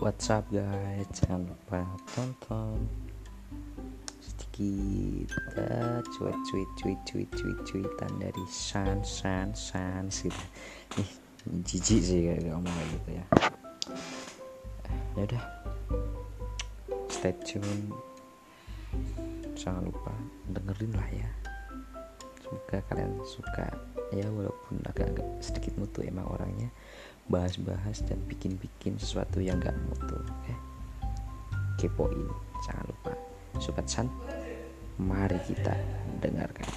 What's up guys? Jangan lupa tonton. Sedikit Cuit cuit cuit cuit cuit cuitan dari San San San gitu. Nih jijik sih kayak ngomong gitu ya. Ya udah. Stay tune. Jangan lupa dengerin lah ya. Semoga kalian suka. Ya walaupun agak-agak sedikit mutu emang orangnya bahas-bahas dan bikin-bikin sesuatu yang gak mutu oke kepoin jangan lupa. Sobat san mari kita dengarkan